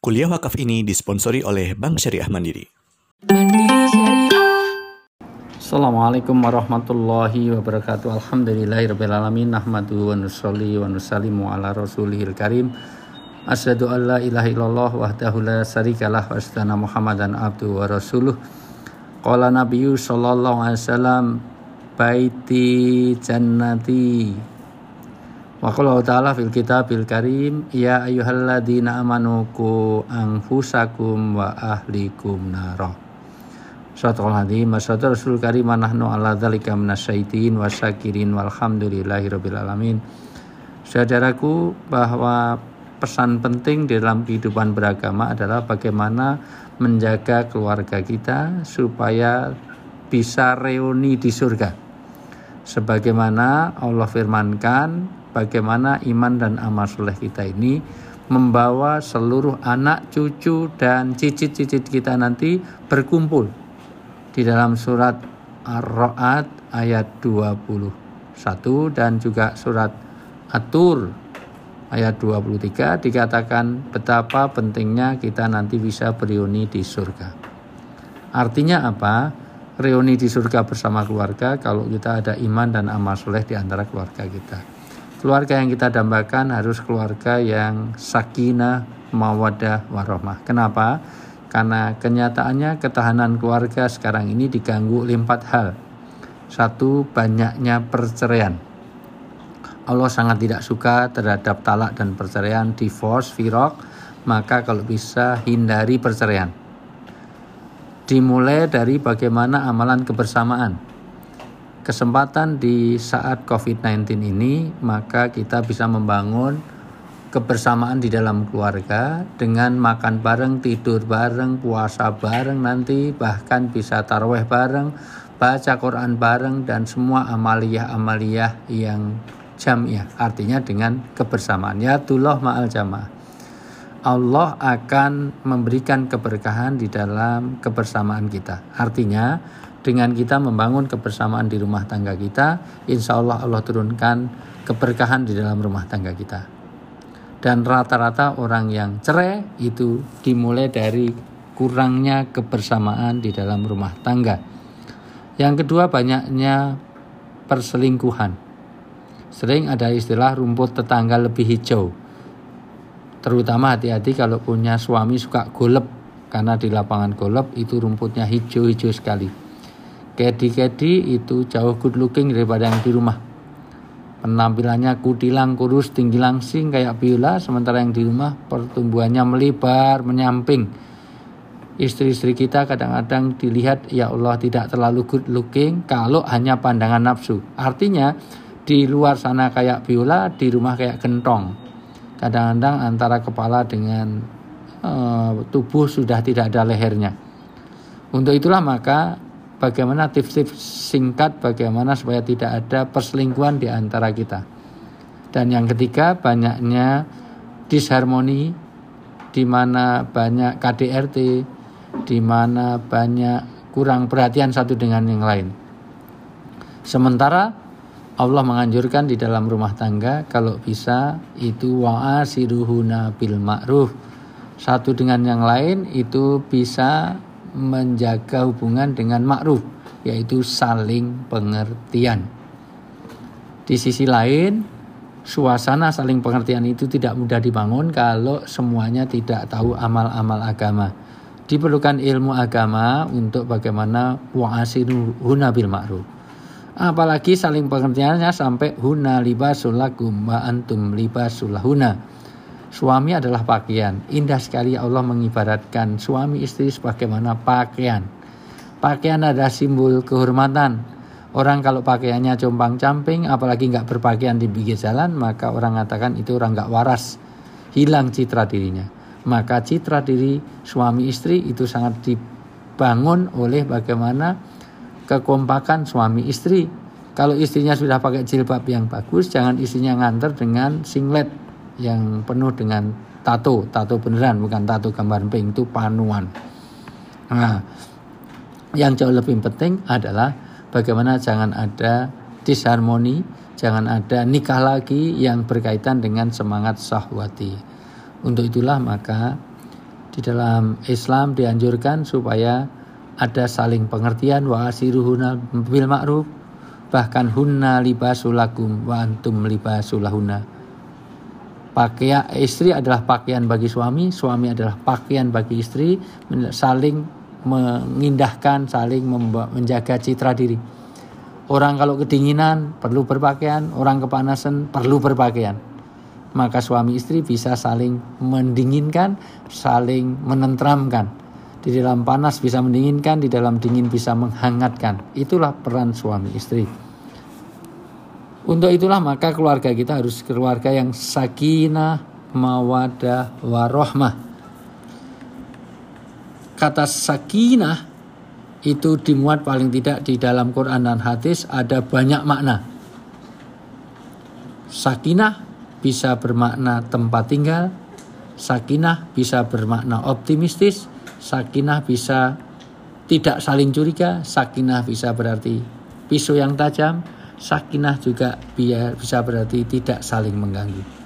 Kuliah wakaf ini disponsori oleh Bank Syariah Mandiri. Assalamualaikum warahmatullahi wabarakatuh. Alhamdulillahirrahmanirrahim. Nahmadu wa nusalli wa nusallimu ala rasulihil karim. Asyhadu an la ilaha illallah wahdahu la syarikalah wa asyhadu Muhammadan abdu wa rasuluh. Qala nabiyyu sallallahu alaihi wasallam baiti jannati Wa ta'ala fil kitabil karim ya ayyuhalladzina amanu ku anfusakum wa ahlikum nara. Sadaqal hadzim masyaallah Rasul karim nahnu ala dzalika minasyaitin wa syakirin walhamdulillahi rabbil alamin. Saudaraku bahwa pesan penting di dalam kehidupan beragama adalah bagaimana menjaga keluarga kita supaya bisa reuni di surga. Sebagaimana Allah firmankan bagaimana iman dan amal soleh kita ini membawa seluruh anak, cucu, dan cicit-cicit kita nanti berkumpul di dalam surat Ar-Ra'ad ayat 21 dan juga surat At-Tur ayat 23 dikatakan betapa pentingnya kita nanti bisa bereuni di surga. Artinya apa? Reuni di surga bersama keluarga kalau kita ada iman dan amal soleh di antara keluarga kita. Keluarga yang kita dambakan harus keluarga yang sakinah, mawadah, warohmah. Kenapa? Karena kenyataannya ketahanan keluarga sekarang ini diganggu oleh empat hal. Satu, banyaknya perceraian. Allah sangat tidak suka terhadap talak dan perceraian, divorce, virok, maka kalau bisa hindari perceraian. Dimulai dari bagaimana amalan kebersamaan kesempatan di saat COVID-19 ini, maka kita bisa membangun kebersamaan di dalam keluarga dengan makan bareng, tidur bareng, puasa bareng nanti, bahkan bisa taraweh bareng, baca Quran bareng, dan semua amaliyah-amaliyah yang jamiah. Artinya dengan kebersamaan. Ya tullah ma'al jamaah. Allah akan memberikan keberkahan di dalam kebersamaan kita. Artinya, dengan kita membangun kebersamaan di rumah tangga kita, insya Allah Allah turunkan keberkahan di dalam rumah tangga kita. Dan rata-rata orang yang cerai itu dimulai dari kurangnya kebersamaan di dalam rumah tangga. Yang kedua banyaknya perselingkuhan. Sering ada istilah rumput tetangga lebih hijau. Terutama hati-hati kalau punya suami suka golep karena di lapangan golep itu rumputnya hijau-hijau sekali Kedi-kedi itu jauh good looking daripada yang di rumah. Penampilannya kutilang, kurus, tinggi langsing kayak biola, sementara yang di rumah pertumbuhannya melebar, menyamping. Istri-istri kita kadang-kadang dilihat ya Allah tidak terlalu good looking kalau hanya pandangan nafsu. Artinya di luar sana kayak biola, di rumah kayak gentong. Kadang-kadang antara kepala dengan uh, tubuh sudah tidak ada lehernya. Untuk itulah maka bagaimana tips-tips singkat bagaimana supaya tidak ada perselingkuhan di antara kita. Dan yang ketiga banyaknya disharmoni di mana banyak KDRT, di mana banyak kurang perhatian satu dengan yang lain. Sementara Allah menganjurkan di dalam rumah tangga kalau bisa itu wa'asiruhuna bil ma'ruf. Satu dengan yang lain itu bisa menjaga hubungan dengan ma'ruf yaitu saling pengertian. Di sisi lain, suasana saling pengertian itu tidak mudah dibangun kalau semuanya tidak tahu amal-amal agama. Diperlukan ilmu agama untuk bagaimana wa'asinu huna bil ma'ruf. Apalagi saling pengertiannya sampai huna libasul lakum wa antum libasul huna Suami adalah pakaian. Indah sekali Allah mengibaratkan suami istri sebagaimana pakaian. Pakaian adalah simbol kehormatan. Orang kalau pakaiannya compang camping, apalagi nggak berpakaian di pinggir jalan, maka orang mengatakan itu orang nggak waras, hilang citra dirinya. Maka citra diri suami istri itu sangat dibangun oleh bagaimana kekompakan suami istri. Kalau istrinya sudah pakai jilbab yang bagus, jangan istrinya nganter dengan singlet yang penuh dengan tato, tato beneran bukan tato gambar pink itu panuan. Nah, yang jauh lebih penting adalah bagaimana jangan ada disharmoni, jangan ada nikah lagi yang berkaitan dengan semangat sahwati. Untuk itulah maka Di dalam Islam dianjurkan supaya ada saling pengertian wa asiruhuna bil ma'ruf bahkan hunna libasulakum wa antum libasulahuna pakaian istri adalah pakaian bagi suami suami adalah pakaian bagi istri saling mengindahkan saling menjaga citra diri orang kalau kedinginan perlu berpakaian orang kepanasan perlu berpakaian maka suami istri bisa saling mendinginkan saling menentramkan di dalam panas bisa mendinginkan, di dalam dingin bisa menghangatkan. Itulah peran suami istri. Untuk itulah maka keluarga kita harus keluarga yang sakinah, mawadah, warohmah. Kata sakinah itu dimuat paling tidak di dalam Quran dan hadis ada banyak makna. Sakinah bisa bermakna tempat tinggal, sakinah bisa bermakna optimistis, Sakinah bisa tidak saling curiga, sakinah bisa berarti pisau yang tajam, sakinah juga bisa berarti tidak saling mengganggu.